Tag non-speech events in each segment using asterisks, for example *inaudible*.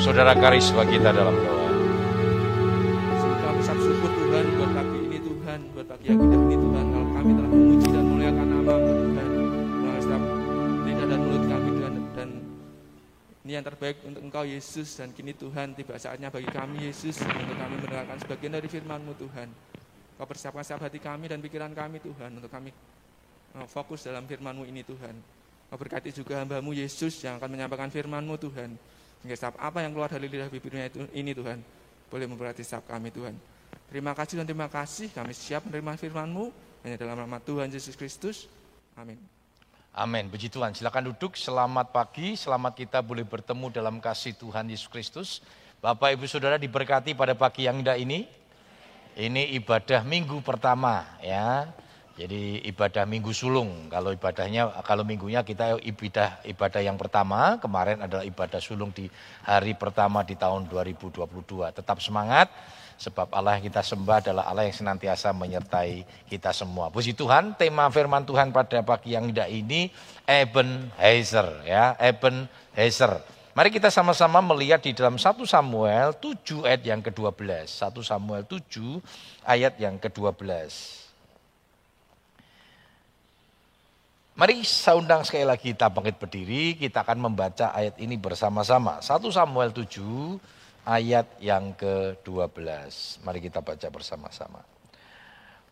Saudara karisma kita dalam doa. Kami syukur Tuhan buat pagi ini Tuhan, buat pagi yang indah ini Tuhan. Kalau kami telah memuji dan memuliakan namamu Tuhan. Melalui setiap lidah dan mulut kami Tuhan. Dan ini yang terbaik untuk Engkau Yesus. Dan kini Tuhan tiba saatnya bagi kami Yesus. Untuk kami mendengarkan sebagian dari firman-Mu Tuhan. Kau persiapkan setiap hati kami dan pikiran kami Tuhan. Untuk kami uh, fokus dalam firman-Mu ini Tuhan. Kau berkati juga hamba-Mu Yesus yang akan menyampaikan firman-Mu Tuhan. Setiap apa yang keluar dari lidah bibirnya itu, ini Tuhan, boleh memberkati setiap kami Tuhan. Terima kasih dan terima kasih kami siap menerima firman-Mu hanya dalam nama Tuhan Yesus Kristus. Amin. Amin. Puji Tuhan. Silakan duduk. Selamat pagi. Selamat kita boleh bertemu dalam kasih Tuhan Yesus Kristus. Bapak Ibu Saudara diberkati pada pagi yang indah ini. Ini ibadah minggu pertama ya. Jadi ibadah minggu sulung. Kalau ibadahnya, kalau minggunya kita ibadah ibadah yang pertama, kemarin adalah ibadah sulung di hari pertama di tahun 2022. Tetap semangat, sebab Allah yang kita sembah adalah Allah yang senantiasa menyertai kita semua. Puji Tuhan, tema firman Tuhan pada pagi yang indah ini, Eben Heiser. Ya, Eben Heiser. Mari kita sama-sama melihat di dalam 1 Samuel 7 ayat yang ke-12. 1 Samuel 7 ayat yang ke-12. Mari saya undang sekali lagi kita bangkit berdiri, kita akan membaca ayat ini bersama-sama. 1 Samuel 7 ayat yang ke-12. Mari kita baca bersama-sama.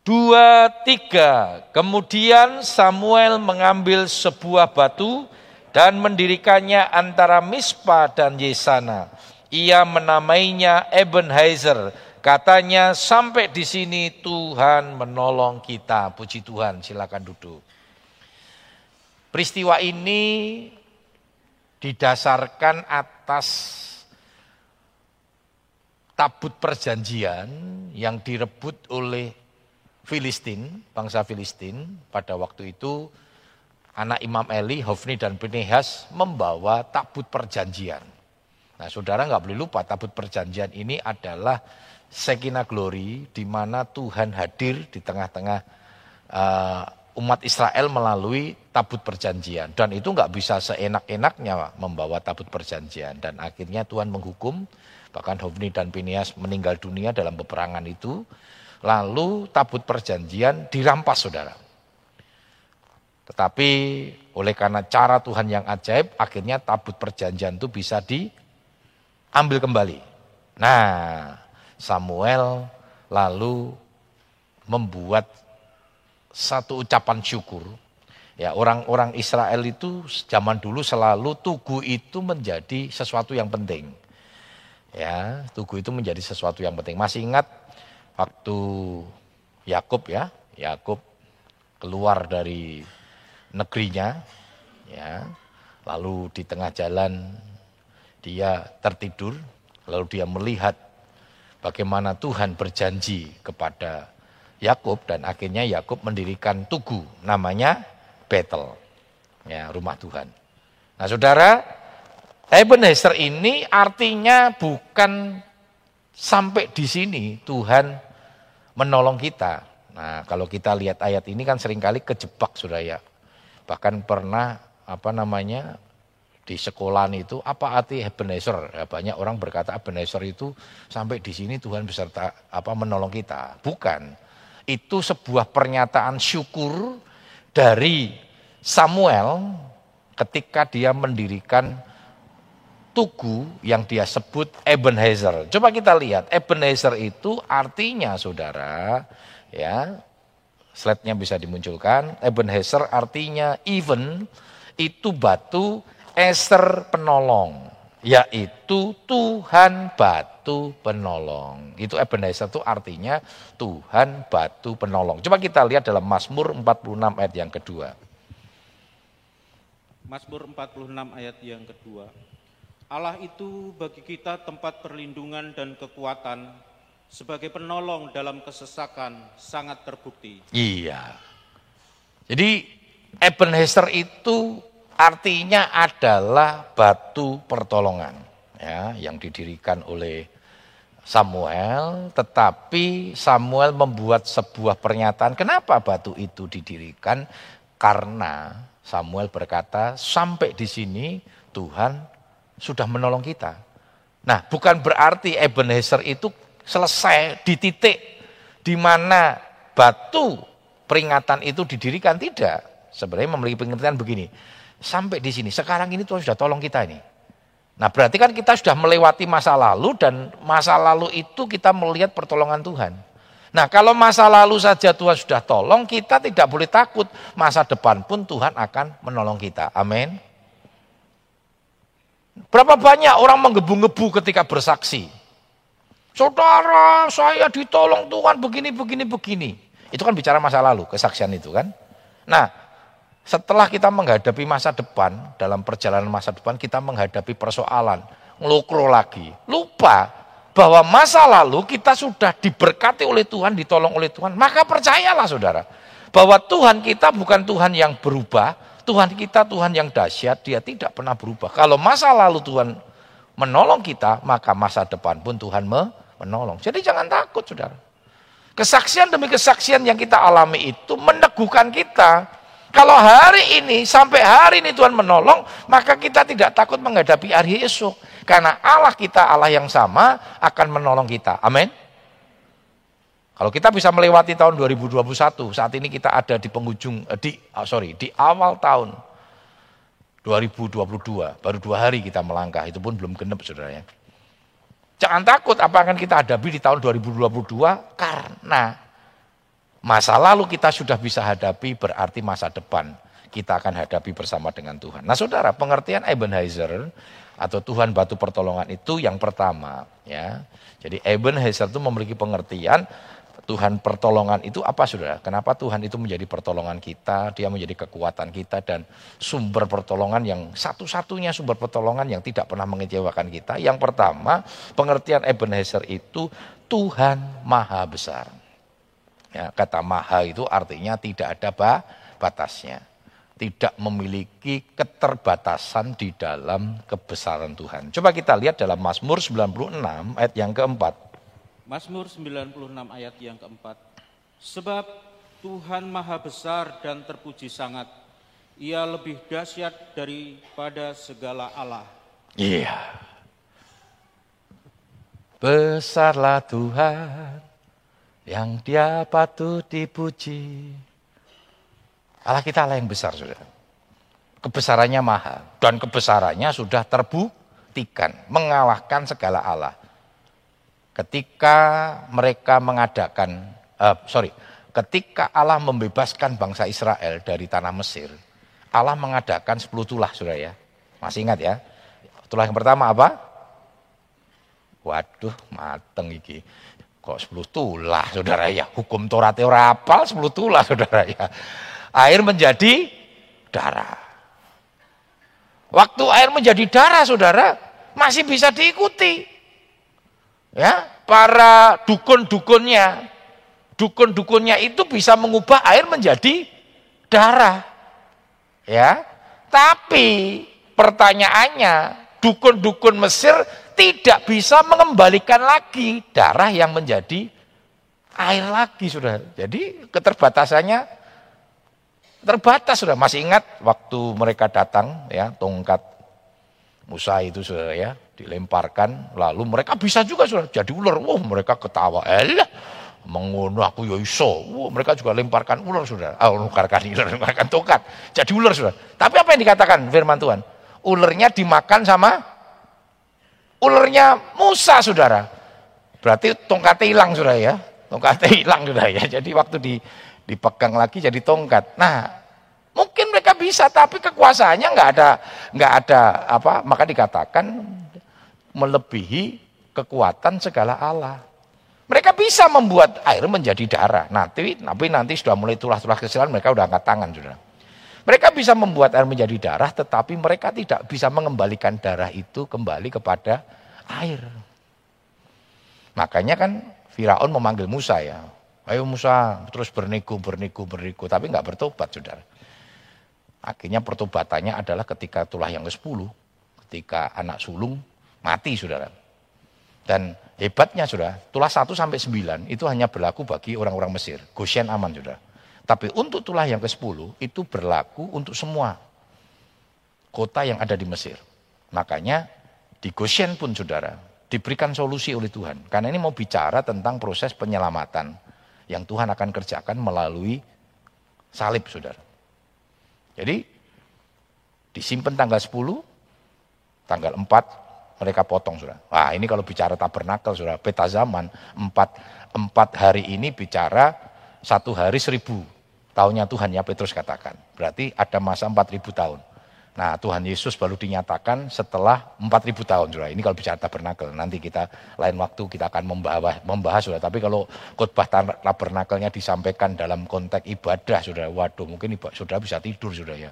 Dua, tiga. Kemudian Samuel mengambil sebuah batu dan mendirikannya antara Mispa dan Yesana. Ia menamainya Ebenezer. Katanya sampai di sini Tuhan menolong kita. Puji Tuhan, silakan duduk. Peristiwa ini didasarkan atas tabut perjanjian yang direbut oleh Filistin, bangsa Filistin. Pada waktu itu anak Imam Eli, Hofni dan Pinehas membawa tabut perjanjian. Nah saudara nggak boleh lupa tabut perjanjian ini adalah Sekina Glory di mana Tuhan hadir di tengah-tengah uh, umat Israel melalui tabut perjanjian. Dan itu nggak bisa seenak-enaknya membawa tabut perjanjian. Dan akhirnya Tuhan menghukum, bahkan Hofni dan Pinias meninggal dunia dalam peperangan itu. Lalu tabut perjanjian dirampas saudara. Tetapi oleh karena cara Tuhan yang ajaib, akhirnya tabut perjanjian itu bisa diambil kembali. Nah, Samuel lalu membuat satu ucapan syukur. Ya, orang-orang Israel itu zaman dulu selalu tugu itu menjadi sesuatu yang penting. Ya, tugu itu menjadi sesuatu yang penting. Masih ingat waktu Yakub ya, Yakub keluar dari negerinya ya. Lalu di tengah jalan dia tertidur, lalu dia melihat bagaimana Tuhan berjanji kepada Yakub dan akhirnya Yakub mendirikan tugu namanya Betel. Ya, rumah Tuhan. Nah, Saudara, Ebenezer ini artinya bukan sampai di sini Tuhan menolong kita. Nah, kalau kita lihat ayat ini kan sering kali kejebak Saudara ya. Bahkan pernah apa namanya di sekolah itu apa arti Ebenezer? Ya, banyak orang berkata Ebenezer itu sampai di sini Tuhan beserta apa menolong kita. Bukan itu sebuah pernyataan syukur dari Samuel ketika dia mendirikan tugu yang dia sebut Ebenezer. Coba kita lihat, Ebenezer itu artinya saudara, ya, slide-nya bisa dimunculkan. Ebenezer artinya even itu batu eser penolong yaitu Tuhan batu penolong. Itu Ebenezer itu artinya Tuhan batu penolong. Coba kita lihat dalam Mazmur 46 ayat yang kedua. Mazmur 46 ayat yang kedua. Allah itu bagi kita tempat perlindungan dan kekuatan sebagai penolong dalam kesesakan sangat terbukti. Iya. Jadi Ebenezer itu artinya adalah batu pertolongan ya yang didirikan oleh Samuel, tetapi Samuel membuat sebuah pernyataan kenapa batu itu didirikan? Karena Samuel berkata, sampai di sini Tuhan sudah menolong kita. Nah, bukan berarti Ebenezer itu selesai di titik di mana batu peringatan itu didirikan tidak. Sebenarnya memiliki pengertian begini. Sampai di sini, sekarang ini Tuhan sudah tolong kita ini. Nah berarti kan kita sudah melewati masa lalu dan masa lalu itu kita melihat pertolongan Tuhan. Nah kalau masa lalu saja Tuhan sudah tolong, kita tidak boleh takut. Masa depan pun Tuhan akan menolong kita. Amin. Berapa banyak orang menggebu-gebu ketika bersaksi. Saudara, saya ditolong Tuhan begini, begini, begini. Itu kan bicara masa lalu, kesaksian itu kan. Nah, setelah kita menghadapi masa depan, dalam perjalanan masa depan kita menghadapi persoalan, ngelukro lagi. Lupa bahwa masa lalu kita sudah diberkati oleh Tuhan, ditolong oleh Tuhan. Maka percayalah saudara, bahwa Tuhan kita bukan Tuhan yang berubah, Tuhan kita Tuhan yang dahsyat, dia tidak pernah berubah. Kalau masa lalu Tuhan menolong kita, maka masa depan pun Tuhan menolong. Jadi jangan takut saudara. Kesaksian demi kesaksian yang kita alami itu meneguhkan kita. Kalau hari ini, sampai hari ini Tuhan menolong, maka kita tidak takut menghadapi hari esok. Karena Allah kita, Allah yang sama, akan menolong kita. Amin. Kalau kita bisa melewati tahun 2021, saat ini kita ada di penghujung, eh, di oh sorry, di awal tahun 2022, baru dua hari kita melangkah, itu pun belum genep saudara ya. Jangan takut apa akan kita hadapi di tahun 2022 karena masa lalu kita sudah bisa hadapi berarti masa depan kita akan hadapi bersama dengan Tuhan. Nah saudara pengertian Ebenezer atau Tuhan batu pertolongan itu yang pertama ya. Jadi Ebenezer itu memiliki pengertian Tuhan pertolongan itu apa saudara? Kenapa Tuhan itu menjadi pertolongan kita, dia menjadi kekuatan kita dan sumber pertolongan yang satu-satunya sumber pertolongan yang tidak pernah mengecewakan kita. Yang pertama, pengertian Ebenezer itu Tuhan maha besar. Ya, kata maha itu artinya tidak ada batasnya. Tidak memiliki keterbatasan di dalam kebesaran Tuhan. Coba kita lihat dalam Mazmur 96 ayat yang keempat. Mazmur 96 ayat yang keempat. Sebab Tuhan maha besar dan terpuji sangat. Ia lebih dahsyat daripada segala Allah. Iya. Besarlah Tuhan yang dia patut dipuji. Allah kita Allah yang besar sudah. Kebesarannya maha dan kebesarannya sudah terbuktikan mengalahkan segala Allah ketika mereka mengadakan, uh, sorry, ketika Allah membebaskan bangsa Israel dari tanah Mesir, Allah mengadakan 10 tulah, sudah ya. Masih ingat ya? Tulah yang pertama apa? Waduh, mateng iki. Kok 10 tulah, saudara ya? Hukum Taurat ora apal 10 tulah, saudara ya. Air menjadi darah. Waktu air menjadi darah, saudara, masih bisa diikuti. Ya, para dukun-dukunnya, dukun-dukunnya itu bisa mengubah air menjadi darah. Ya. Tapi pertanyaannya, dukun-dukun Mesir tidak bisa mengembalikan lagi darah yang menjadi air lagi sudah. Jadi keterbatasannya terbatas sudah. Masih ingat waktu mereka datang ya, tongkat Musa itu sudah ya, dilemparkan. Lalu mereka bisa juga sudah jadi ular. Wah mereka ketawa. Elah mengono aku ya iso. Wah mereka juga lemparkan ular sudah. Ah lemparkan ular lemparkan tongkat. Jadi ular sudah. Tapi apa yang dikatakan firman Tuhan? Ularnya dimakan sama ularnya Musa saudara berarti tongkatnya hilang sudah ya tongkatnya hilang sudah ya jadi waktu di dipegang lagi jadi tongkat nah mungkin mereka bisa tapi kekuasaannya nggak ada nggak ada apa maka dikatakan melebihi kekuatan segala Allah. Mereka bisa membuat air menjadi darah. Nanti, tapi nanti sudah mulai tulah-tulah kesilan mereka sudah angkat tangan sudah. Mereka bisa membuat air menjadi darah, tetapi mereka tidak bisa mengembalikan darah itu kembali kepada air. Makanya kan Firaun memanggil Musa ya. Ayo Musa, terus bernego, bernego, bernego. Tapi nggak bertobat, saudara. Akhirnya pertobatannya adalah ketika tulah yang ke-10. Ketika anak sulung mati saudara. Dan hebatnya saudara, tulah 1 sampai 9 itu hanya berlaku bagi orang-orang Mesir. Goshen aman saudara. Tapi untuk tulah yang ke-10 itu berlaku untuk semua kota yang ada di Mesir. Makanya di Goshen pun saudara, diberikan solusi oleh Tuhan. Karena ini mau bicara tentang proses penyelamatan yang Tuhan akan kerjakan melalui salib, saudara. Jadi disimpan tanggal 10, tanggal 4 mereka potong, saudara. Wah ini kalau bicara tabernakel, saudara, peta zaman, 4, 4 hari ini bicara satu hari seribu tahunnya Tuhan ya Petrus katakan. Berarti ada masa 4000 tahun. Nah Tuhan Yesus baru dinyatakan setelah 4000 tahun. Saudara. Ini kalau bicara tabernakel, nanti kita lain waktu kita akan membahas, membahas saudara. Tapi kalau khotbah tabernakelnya disampaikan dalam konteks ibadah, saudara, waduh mungkin saudara bisa tidur, saudara ya.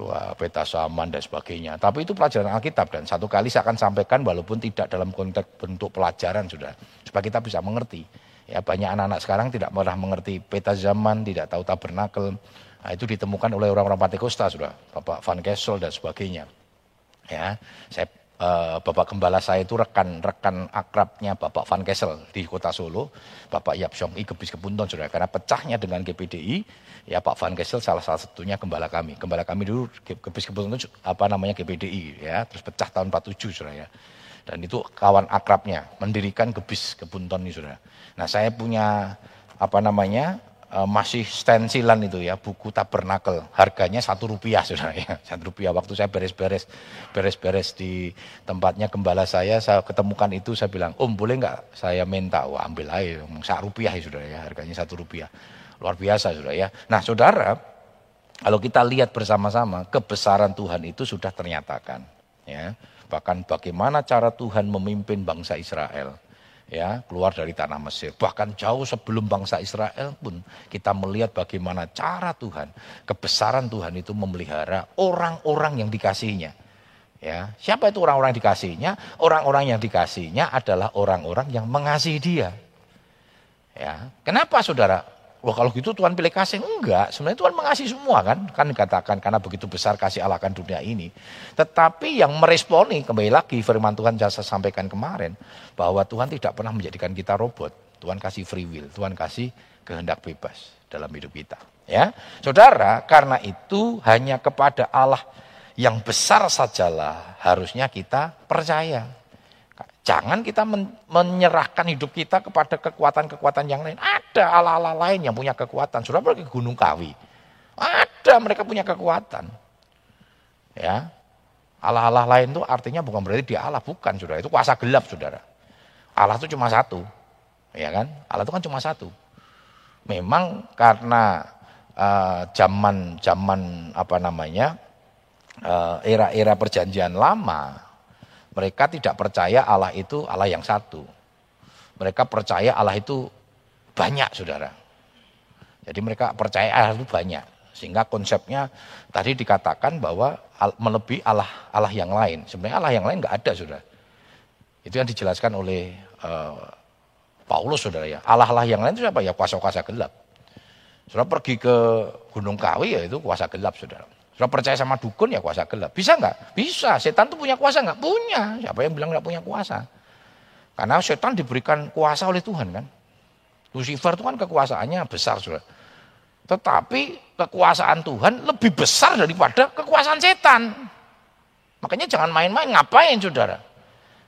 Wah, peta saman dan sebagainya. Tapi itu pelajaran Alkitab dan satu kali saya akan sampaikan walaupun tidak dalam konteks bentuk pelajaran, sudah supaya kita bisa mengerti. Ya banyak anak-anak sekarang tidak pernah mengerti peta zaman, tidak tahu tabernakel, Nah, itu ditemukan oleh orang-orang Pantekosta sudah, Bapak Van Kessel dan sebagainya. Ya, saya uh, Bapak Gembala saya itu rekan-rekan akrabnya Bapak Van Kessel di Kota Solo, Bapak Yap Syong I Gebis Kepunton sudah karena pecahnya dengan GPDI, ya Pak Van Kessel salah salah satunya gembala kami. Gembala kami dulu Gebis Kepunton apa namanya GPDI ya, terus pecah tahun 47 sudah ya. Dan itu kawan akrabnya mendirikan Gebis Kepunton ini sudah. Nah, saya punya apa namanya Eh, masih stensilan itu ya buku tabernakel. Harganya satu rupiah *laughs* sudah ya. Satu rupiah. Waktu saya beres-beres beres-beres di tempatnya gembala saya saya ketemukan itu saya bilang om boleh nggak saya minta? Wah ambil aja satu rupiah ya sudah ya. Harganya satu rupiah. Luar biasa sudah ya. Nah saudara kalau kita lihat bersama-sama kebesaran Tuhan itu sudah ternyatakan ya. Bahkan bagaimana cara Tuhan memimpin bangsa Israel ya keluar dari tanah Mesir. Bahkan jauh sebelum bangsa Israel pun kita melihat bagaimana cara Tuhan, kebesaran Tuhan itu memelihara orang-orang yang dikasihnya. Ya, siapa itu orang-orang yang dikasihnya? Orang-orang yang dikasihnya adalah orang-orang yang mengasihi dia. Ya, kenapa saudara? Wah kalau gitu Tuhan pilih kasih. Enggak, sebenarnya Tuhan mengasihi semua kan. Kan dikatakan karena begitu besar kasih Allah akan dunia ini. Tetapi yang meresponi, kembali lagi firman Tuhan saya sampaikan kemarin. Bahwa Tuhan tidak pernah menjadikan kita robot. Tuhan kasih free will, Tuhan kasih kehendak bebas dalam hidup kita. Ya, Saudara, karena itu hanya kepada Allah yang besar sajalah harusnya kita percaya. Jangan kita menyerahkan hidup kita kepada kekuatan-kekuatan yang lain. Ada Allah-Allah lain yang punya kekuatan. Sudah pergi ke Gunung Kawi. Ada mereka punya kekuatan. Ya. Allah-Allah lain itu artinya bukan berarti dia Allah, bukan saudara. Itu kuasa gelap saudara. Allah itu cuma satu. Ya kan? Allah itu kan cuma satu. Memang karena uh, zaman zaman apa namanya uh, era-era perjanjian lama mereka tidak percaya Allah itu Allah yang satu. Mereka percaya Allah itu banyak, saudara. Jadi mereka percaya Allah itu banyak. Sehingga konsepnya tadi dikatakan bahwa melebihi Allah Allah yang lain. Sebenarnya Allah yang lain nggak ada, saudara. Itu yang dijelaskan oleh uh, Paulus, saudara ya. Allah-Allah yang lain itu siapa? Ya kuasa-kuasa gelap. Saudara pergi ke Gunung Kawi ya itu kuasa gelap, saudara. Sudah percaya sama dukun ya kuasa gelap. Bisa nggak? Bisa. Setan tuh punya kuasa nggak? Punya. Siapa yang bilang nggak punya kuasa? Karena setan diberikan kuasa oleh Tuhan kan. Lucifer itu kan kekuasaannya besar sudah. Tetapi kekuasaan Tuhan lebih besar daripada kekuasaan setan. Makanya jangan main-main. Ngapain saudara?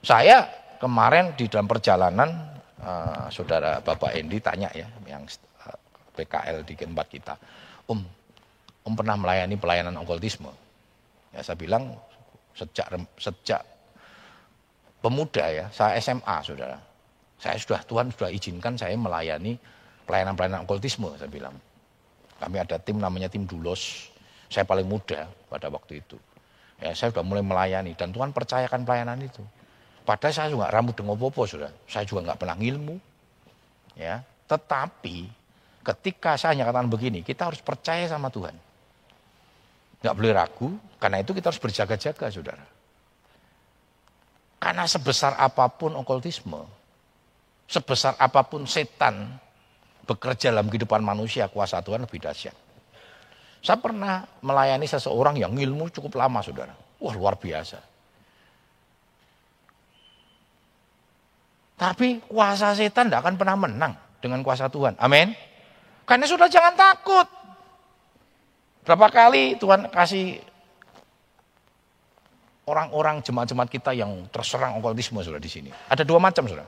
Saya kemarin di dalam perjalanan uh, saudara Bapak Endi tanya ya yang eh, PKL di tempat kita. Om, Om pernah melayani pelayanan okultisme. Ya, saya bilang sejak sejak pemuda ya, saya SMA saudara. Saya sudah Tuhan sudah izinkan saya melayani pelayanan-pelayanan okultisme, saya bilang. Kami ada tim namanya tim Dulos. Saya paling muda pada waktu itu. Ya, saya sudah mulai melayani dan Tuhan percayakan pelayanan itu. Padahal saya juga rambut dengan popo sudah. Saya juga nggak pernah ilmu. Ya, tetapi ketika saya nyatakan begini, kita harus percaya sama Tuhan. Nggak boleh ragu, karena itu kita harus berjaga-jaga, saudara. Karena sebesar apa pun okultisme, sebesar apa pun setan bekerja dalam kehidupan manusia, kuasa Tuhan lebih dahsyat. Saya pernah melayani seseorang yang ilmu cukup lama, saudara. Wah, luar biasa. Tapi kuasa setan tidak akan pernah menang dengan kuasa Tuhan. Amin. Karena sudah jangan takut. Berapa kali Tuhan kasih orang-orang jemaat-jemaat kita yang terserang okultisme sudah di sini. Ada dua macam sudah.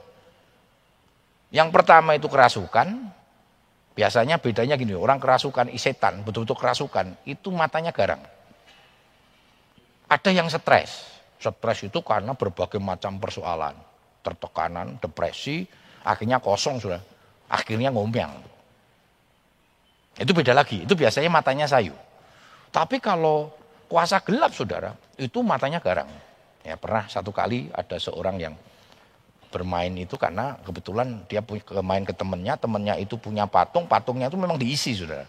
Yang pertama itu kerasukan. Biasanya bedanya gini, orang kerasukan setan, betul-betul kerasukan, itu matanya garang. Ada yang stres. Stres itu karena berbagai macam persoalan. Tertekanan, depresi, akhirnya kosong sudah. Akhirnya ngomong. Itu beda lagi, itu biasanya matanya sayu. Tapi kalau kuasa gelap saudara, itu matanya garang. Ya pernah satu kali ada seorang yang bermain itu karena kebetulan dia main ke temennya, temennya itu punya patung, patungnya itu memang diisi saudara.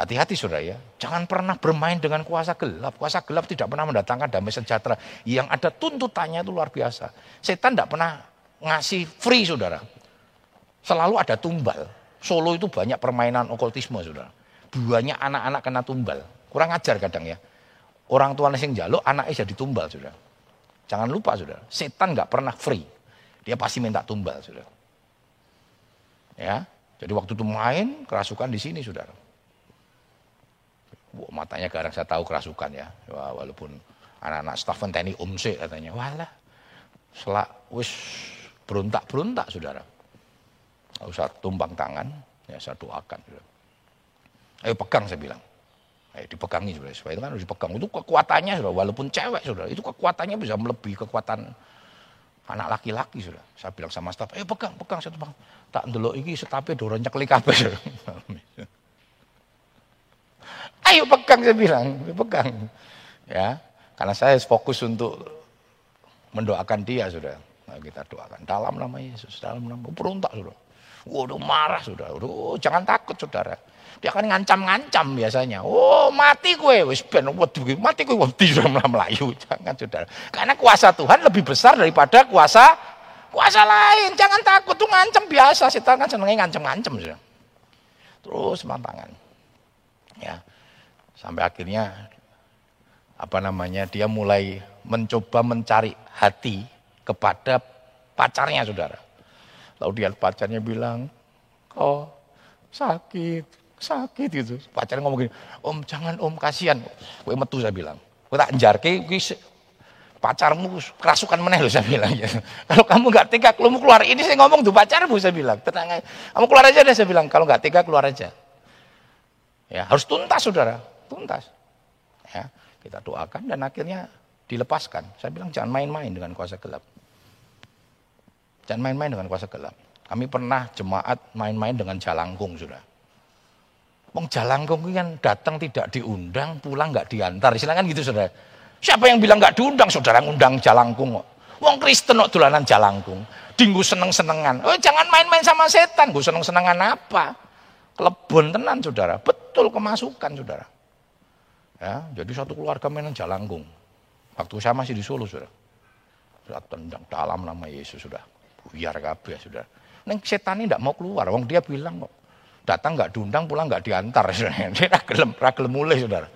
Hati-hati saudara ya, jangan pernah bermain dengan kuasa gelap. Kuasa gelap tidak pernah mendatangkan damai sejahtera. Yang ada tuntutannya itu luar biasa. Setan tidak pernah ngasih free saudara. Selalu ada tumbal. Solo itu banyak permainan okultisme saudara. Banyak anak-anak kena tumbal. Kurang ajar kadang ya. Orang tua yang jaluk, anaknya jadi tumbal, sudah. Jangan lupa, sudah. Setan nggak pernah free. Dia pasti minta tumbal, sudah. Ya, jadi waktu itu main kerasukan di sini, saudara. Wah, matanya garang saya tahu kerasukan ya. Wah, walaupun anak-anak staf TNI umse katanya, walah, selak wis berontak-berontak, saudara. Gak usah tumbang tangan, ya saya doakan. Saudara. Ayo pegang saya bilang. Eh, dipegangi sudah, supaya itu kan harus dipegang. Itu kekuatannya sudah, walaupun cewek sudah, itu kekuatannya bisa melebihi kekuatan anak laki-laki sudah. Saya bilang sama staf, eh pegang, pegang satu bang. Tak ndelok iki setape dorong nyekli kabeh. *laughs* Ayo pegang saya bilang, pegang. Ya, karena saya fokus untuk mendoakan dia sudah. Nah, kita doakan dalam nama Yesus, dalam nama berontak sudah. Waduh marah sudah. Waduh, jangan takut saudara. Dia akan ngancam-ngancam biasanya. Oh, mati kue wis ben waduh mati kue wedi *laughs* melayu. Jangan Saudara. Karena kuasa Tuhan lebih besar daripada kuasa kuasa lain. Jangan takut tuh ngancam biasa. Setan kan senengnya ngancam-ngancam sudah. Terus mantangan. Ya. Sampai akhirnya apa namanya? Dia mulai mencoba mencari hati kepada pacarnya Saudara. Lalu dia pacarnya bilang, "Oh, sakit sakit gitu. Pacarnya ngomong gini, om jangan om kasihan. Gue metu saya bilang. Gue tak ke, gue pacarmu kerasukan meneh loh saya bilang. Ya. *laughs* Kalau kamu nggak tega, kalau mau keluar ini saya ngomong tuh pacarmu saya bilang. Tenang aja. Kamu keluar aja deh saya bilang. Kalau nggak tega keluar aja. Ya harus tuntas saudara, tuntas. Ya kita doakan dan akhirnya dilepaskan. Saya bilang jangan main-main dengan kuasa gelap. Jangan main-main dengan kuasa gelap. Kami pernah jemaat main-main dengan jalangkung sudah. Wong jalangkung kan datang tidak diundang, pulang nggak diantar. Silakan gitu saudara. Siapa yang bilang nggak diundang, saudara ngundang jalangkung Wong Kristen kok dolanan jalangkung. Dinggu seneng-senengan. Oh, jangan main-main sama setan. Gue seneng-senengan apa? Kelebon tenan saudara. Betul kemasukan saudara. Ya, jadi satu keluarga mainan jalangkung. Waktu saya masih di Solo saudara. Sudah tendang dalam nama Yesus sudah. Buyar kabeh sudah. Neng setan ini tidak mau keluar. Wong dia bilang kok Datang nggak diundang, pulang nggak diantar. Dia ragelem, ragelem mulai saudara.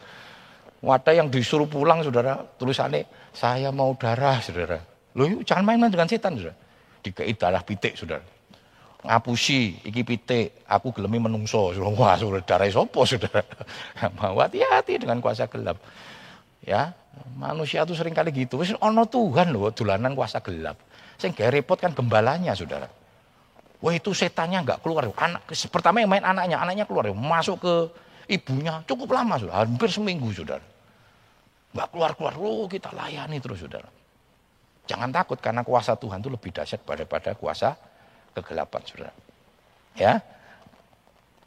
Wadah yang disuruh pulang saudara, tulisannya saya mau darah saudara. Loh yuk jangan main-main dengan setan saudara. Dikei darah pitik saudara. Ngapusi, iki pitik, aku gelemi menungso. *laughs* Wah saudara darah sopo saudara. *laughs* Mau hati-hati dengan kuasa gelap. Ya, manusia itu sering kali gitu. Wis ono Tuhan loh dolanan kuasa gelap. Sing repot kan gembalanya saudara. Wah itu setannya nggak keluar. Anak pertama yang main anaknya, anaknya keluar, masuk ke ibunya cukup lama sudah, hampir seminggu sudah. Nggak keluar keluar, oh kita layani terus saudara. Jangan takut karena kuasa Tuhan itu lebih dahsyat daripada kuasa kegelapan saudara. Ya,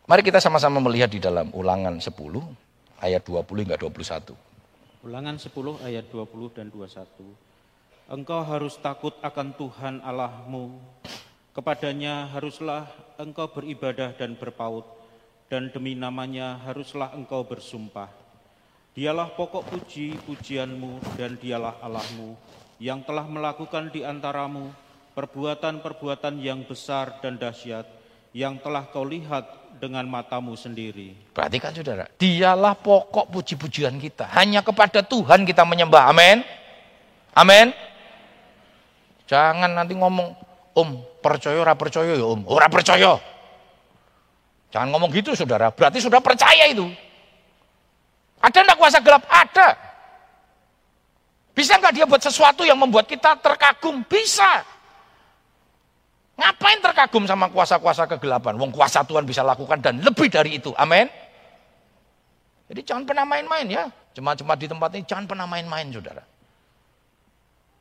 Mari kita sama-sama melihat di dalam ulangan 10 ayat 20 hingga 21. Ulangan 10 ayat 20 dan 21. Engkau harus takut akan Tuhan Allahmu Kepadanya haruslah engkau beribadah dan berpaut, dan demi namanya haruslah engkau bersumpah. Dialah pokok puji pujianmu dan dialah Allahmu yang telah melakukan di antaramu perbuatan-perbuatan yang besar dan dahsyat yang telah kau lihat dengan matamu sendiri. Perhatikan saudara, dialah pokok puji-pujian kita. Hanya kepada Tuhan kita menyembah. Amin. Amin. Jangan nanti ngomong, Om, percaya ora percaya ya Om. Ora percaya. Jangan ngomong gitu Saudara, berarti sudah percaya itu. Ada enggak kuasa gelap? Ada. Bisa nggak dia buat sesuatu yang membuat kita terkagum? Bisa. Ngapain terkagum sama kuasa-kuasa kegelapan? Wong kuasa Tuhan bisa lakukan dan lebih dari itu. Amin. Jadi jangan pernah main-main ya. Cuma-cuma di tempat ini jangan pernah main-main saudara.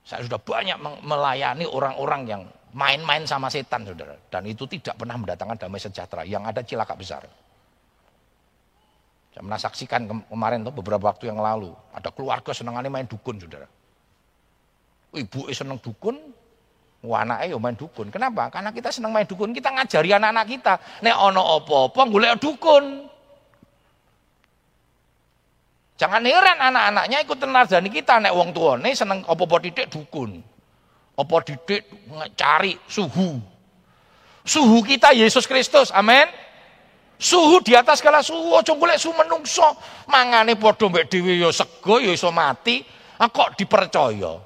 Saya sudah banyak melayani orang-orang yang main-main sama setan saudara. Dan itu tidak pernah mendatangkan damai sejahtera. Yang ada cilaka besar. Saya pernah saksikan kemarin tuh beberapa waktu yang lalu. Ada keluarga senangannya main dukun saudara. Ibu seneng dukun, anaknya ya main dukun. Kenapa? Karena kita senang main dukun, kita ngajari anak-anak kita. Nek ono opo-opo golek dukun. Jangan heran anak-anaknya ikut tenardani kita nek wong tua nih seneng opo-opo didik dukun. Opo didik cari suhu. Suhu kita Yesus Kristus. Amin. Suhu di atas segala suhu, aja golek suhu menungso. Mangane padha mbek dhewe ya sego ya iso mati, ah, kok dipercaya.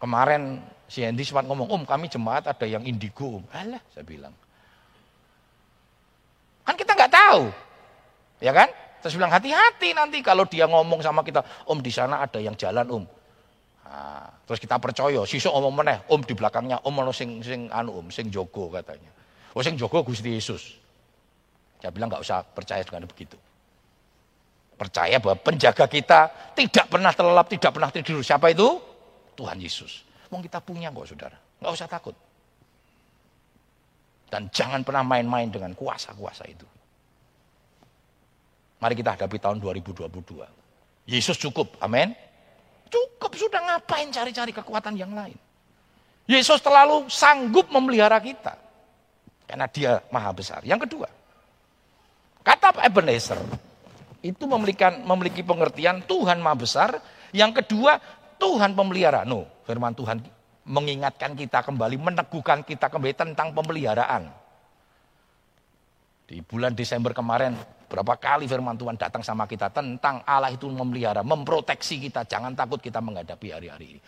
Kemarin si Andy sempat ngomong, om kami jemaat ada yang indigo om. Alah, saya bilang. Kan kita nggak tahu. Ya kan? Terus bilang hati-hati nanti kalau dia ngomong sama kita, om di sana ada yang jalan om. Nah, terus kita percaya, sisuk ngomong meneh, om di belakangnya, om ono sing sing anu om, sing jogo katanya. Oh sing jogo Gusti Yesus. Saya bilang nggak usah percaya dengan begitu. Percaya bahwa penjaga kita tidak pernah terlelap, tidak pernah tidur. Siapa itu? Tuhan Yesus. Mau kita punya kok saudara. Nggak usah takut. Dan jangan pernah main-main dengan kuasa-kuasa itu. Mari kita hadapi tahun 2022. Yesus cukup, amin. Cukup sudah ngapain cari-cari kekuatan yang lain. Yesus terlalu sanggup memelihara kita. Karena dia maha besar. Yang kedua, kata Ebenezer, itu memiliki, memiliki pengertian Tuhan maha besar. Yang kedua, Tuhan pemelihara. No, firman Tuhan mengingatkan kita kembali, meneguhkan kita kembali tentang pemeliharaan. Di bulan Desember kemarin, berapa kali firman Tuhan datang sama kita tentang Allah itu memelihara, memproteksi kita, jangan takut kita menghadapi hari-hari ini.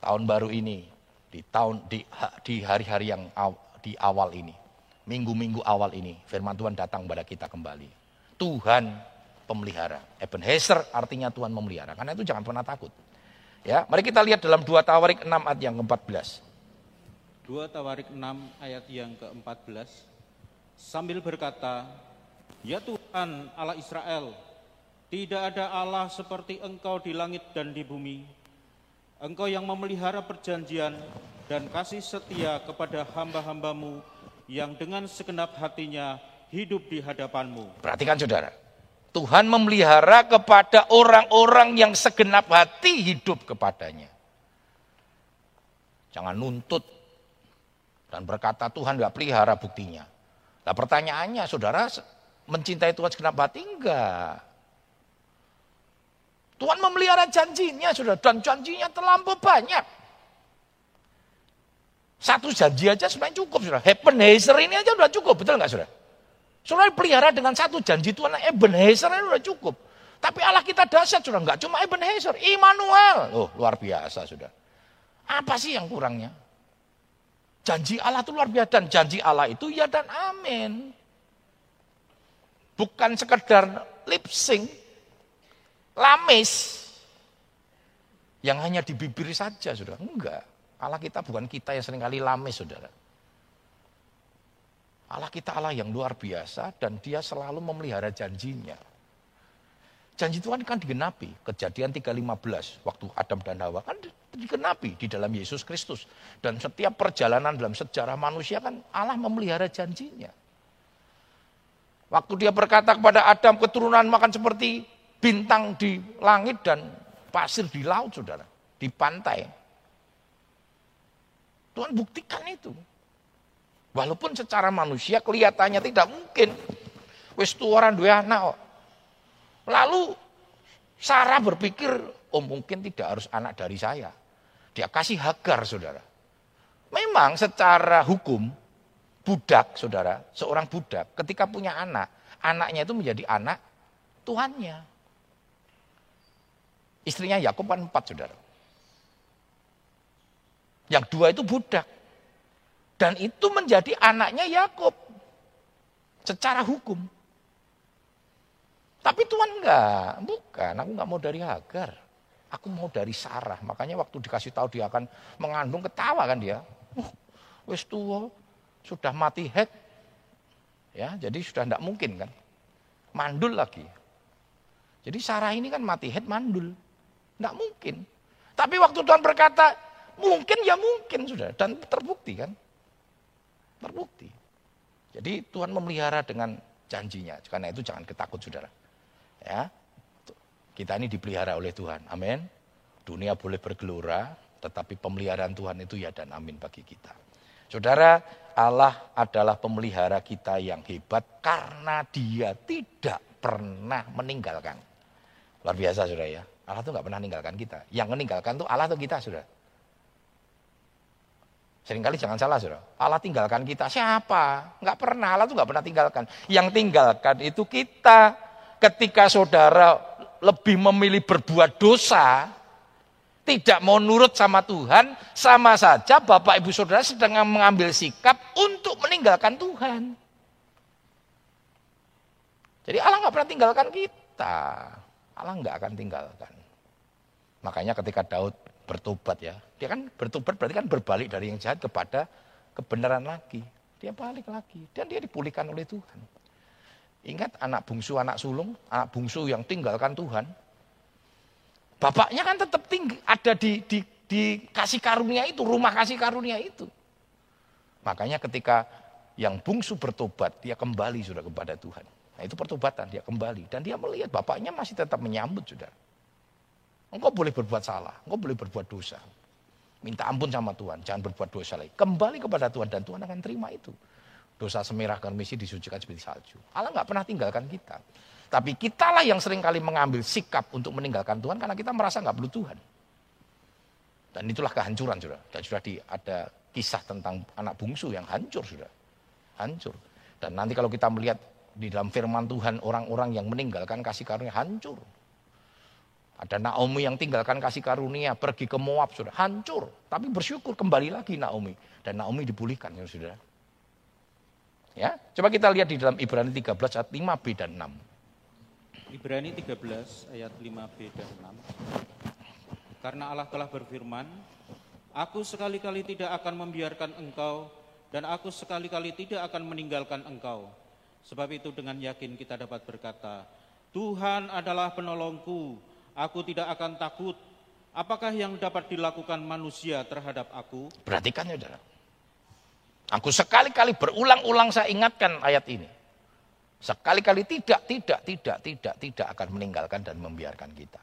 Tahun baru ini, di tahun di, hari-hari yang aw, di awal ini, minggu-minggu awal ini, firman Tuhan datang kepada kita kembali. Tuhan pemelihara. Ebenezer artinya Tuhan memelihara. Karena itu jangan pernah takut. Ya, mari kita lihat dalam 2 Tawarik 6 ayat yang ke-14. 2 Tawarik 6 ayat yang ke-14 sambil berkata, "Ya Tuhan Allah Israel, tidak ada Allah seperti Engkau di langit dan di bumi. Engkau yang memelihara perjanjian dan kasih setia kepada hamba-hambamu yang dengan segenap hatinya hidup di hadapanmu." Perhatikan saudara, Tuhan memelihara kepada orang-orang yang segenap hati hidup kepadanya. Jangan nuntut dan berkata Tuhan gak pelihara buktinya. Nah pertanyaannya saudara mencintai Tuhan segenap hati enggak? Tuhan memelihara janjinya saudara dan janjinya terlampau banyak. Satu janji aja sebenarnya cukup saudara. Ebenezer ini aja udah cukup, betul nggak saudara? Saudara pelihara dengan satu janji Tuhan Ebenezer itu sudah cukup. Tapi Allah kita dahsyat sudah enggak cuma Ebenezer, Immanuel. Oh, luar biasa sudah. Apa sih yang kurangnya? Janji Allah itu luar biasa dan janji Allah itu ya dan amin. Bukan sekedar lip sync, lamis yang hanya di bibir saja, sudah enggak. Allah kita bukan kita yang sering kali lamis, saudara. Allah kita Allah yang luar biasa dan dia selalu memelihara janjinya. Janji Tuhan kan digenapi. Kejadian 3.15 waktu Adam dan Hawa kan digenapi di dalam Yesus Kristus. Dan setiap perjalanan dalam sejarah manusia kan Allah memelihara janjinya. Waktu dia berkata kepada Adam keturunan makan seperti bintang di langit dan pasir di laut saudara. Di pantai. Tuhan buktikan itu. Walaupun secara manusia kelihatannya tidak mungkin. Wis tuaran dua anak Lalu Sarah berpikir, oh mungkin tidak harus anak dari saya. Dia kasih Hagar, saudara. Memang secara hukum, budak, saudara, seorang budak ketika punya anak, anaknya itu menjadi anak Tuhannya. Istrinya Yakub kan empat, saudara. Yang dua itu budak. Dan itu menjadi anaknya Yakub secara hukum. Tapi Tuhan enggak, bukan. Aku enggak mau dari Hagar. Aku mau dari Sarah. Makanya waktu dikasih tahu dia akan mengandung ketawa kan dia. Uh, wis sudah mati head. Ya, jadi sudah enggak mungkin kan. Mandul lagi. Jadi Sarah ini kan mati head mandul. Enggak mungkin. Tapi waktu Tuhan berkata, mungkin ya mungkin sudah. Dan terbukti kan. Terbukti. Jadi Tuhan memelihara dengan janjinya. Karena itu jangan ketakut saudara. Ya, kita ini dipelihara oleh Tuhan. Amin. Dunia boleh bergelora, tetapi pemeliharaan Tuhan itu ya dan amin bagi kita. Saudara, Allah adalah pemelihara kita yang hebat karena dia tidak pernah meninggalkan. Luar biasa saudara ya. Allah tuh nggak pernah meninggalkan kita. Yang meninggalkan tuh Allah tuh kita saudara. Seringkali jangan salah saudara. Allah tinggalkan kita. Siapa? Nggak pernah. Allah tuh nggak pernah tinggalkan. Yang tinggalkan itu kita. Ketika saudara lebih memilih berbuat dosa, tidak mau nurut sama Tuhan, sama saja Bapak Ibu Saudara sedang mengambil sikap untuk meninggalkan Tuhan. Jadi Allah nggak pernah tinggalkan kita. Allah nggak akan tinggalkan. Makanya ketika Daud bertobat ya, dia kan bertobat berarti kan berbalik dari yang jahat kepada kebenaran lagi. Dia balik lagi dan dia dipulihkan oleh Tuhan. Ingat anak bungsu, anak sulung, anak bungsu yang tinggalkan Tuhan. Bapaknya kan tetap tinggi, ada di, di, di kasih karunia itu, rumah kasih karunia itu. Makanya ketika yang bungsu bertobat, dia kembali sudah kepada Tuhan. Nah itu pertobatan, dia kembali. Dan dia melihat bapaknya masih tetap menyambut sudah. Engkau boleh berbuat salah, engkau boleh berbuat dosa. Minta ampun sama Tuhan, jangan berbuat dosa lagi. Kembali kepada Tuhan dan Tuhan akan terima itu. Dosa semerah misi disucikan seperti salju. Allah nggak pernah tinggalkan kita. Tapi kitalah yang sering kali mengambil sikap untuk meninggalkan Tuhan karena kita merasa nggak perlu Tuhan. Dan itulah kehancuran sudah. Dan sudah di, ada kisah tentang anak bungsu yang hancur sudah. Hancur. Dan nanti kalau kita melihat di dalam firman Tuhan orang-orang yang meninggalkan kasih karunia hancur. Ada Naomi yang tinggalkan kasih karunia, pergi ke Moab sudah hancur. Tapi bersyukur kembali lagi Naomi dan Naomi dipulihkan ya sudah. Ya, coba kita lihat di dalam Ibrani 13 ayat 5b dan 6. Ibrani 13 ayat 5b dan 6. Karena Allah telah berfirman, Aku sekali-kali tidak akan membiarkan engkau dan aku sekali-kali tidak akan meninggalkan engkau. Sebab itu dengan yakin kita dapat berkata, Tuhan adalah penolongku, aku tidak akan takut. Apakah yang dapat dilakukan manusia terhadap aku? Perhatikan ya saudara. Aku sekali-kali berulang-ulang saya ingatkan ayat ini. Sekali-kali tidak, tidak, tidak, tidak, tidak akan meninggalkan dan membiarkan kita.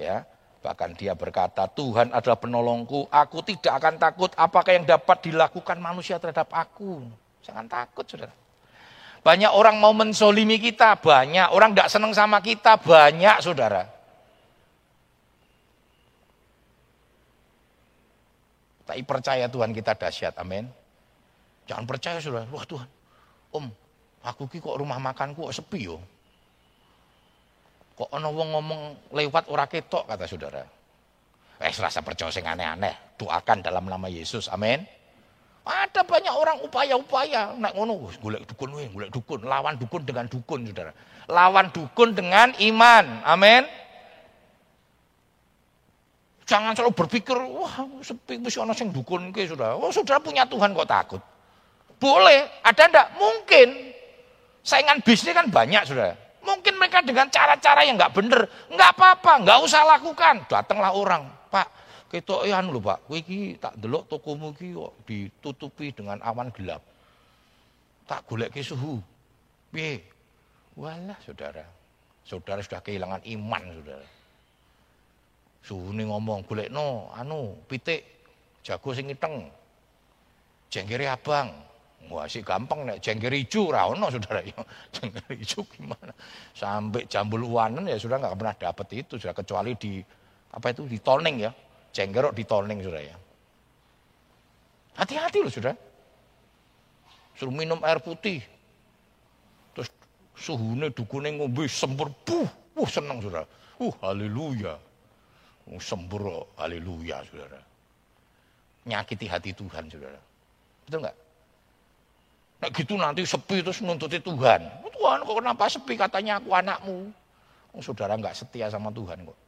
Ya, bahkan dia berkata, Tuhan adalah penolongku, aku tidak akan takut apakah yang dapat dilakukan manusia terhadap aku. Jangan takut, saudara. Banyak orang mau mensolimi kita, banyak. Orang tidak senang sama kita, banyak saudara. Tapi percaya Tuhan kita dahsyat, amin. Jangan percaya saudara, wah Tuhan, om, aku ki kok rumah makanku kok sepi yo. Kok ono wong ngomong lewat ora ketok kata saudara. Eh, rasa percaya sing aneh-aneh. Doakan dalam nama Yesus, amin. Ada banyak orang upaya-upaya nak ngono golek dukun weh, golek dukun, lawan dukun dengan dukun Saudara. Lawan dukun dengan iman. Amin. Jangan selalu berpikir, wah sepi mesti ana sing dukun ke Saudara. Oh, Saudara punya Tuhan kok takut. Boleh, ada ndak? Mungkin. Saingan bisnis kan banyak Saudara. Mungkin mereka dengan cara-cara yang nggak bener, nggak apa-apa, nggak usah lakukan. Datanglah orang, Pak, Ketok ya anu Pak, kowe tak delok tokomu iki kok ditutupi dengan awan gelap. Tak golek suhu. Piye? Walah saudara. Saudara sudah kehilangan iman saudara. Suhu ini ngomong golek no, anu pitik jago sing iteng. Jenggere abang. Wah sih gampang nek jengger hijau ra ono saudara ya. Jengger hijau gimana? Sampai jambul uanen ya sudah nggak pernah dapat itu sudah kecuali di apa itu di toning ya Cenggerok toning sudah ya. Hati-hati loh sudah. Suruh minum air putih. Terus suhunya dukune ngombe sembur. Puh, uh senang sudah. Uh haleluya. Uh, sembur haleluya saudara. Nyakiti hati Tuhan saudara. Betul nggak? Nah gitu nanti sepi terus nuntuti Tuhan. Tuhan kok kenapa sepi katanya aku anakmu. saudara nggak setia sama Tuhan kok.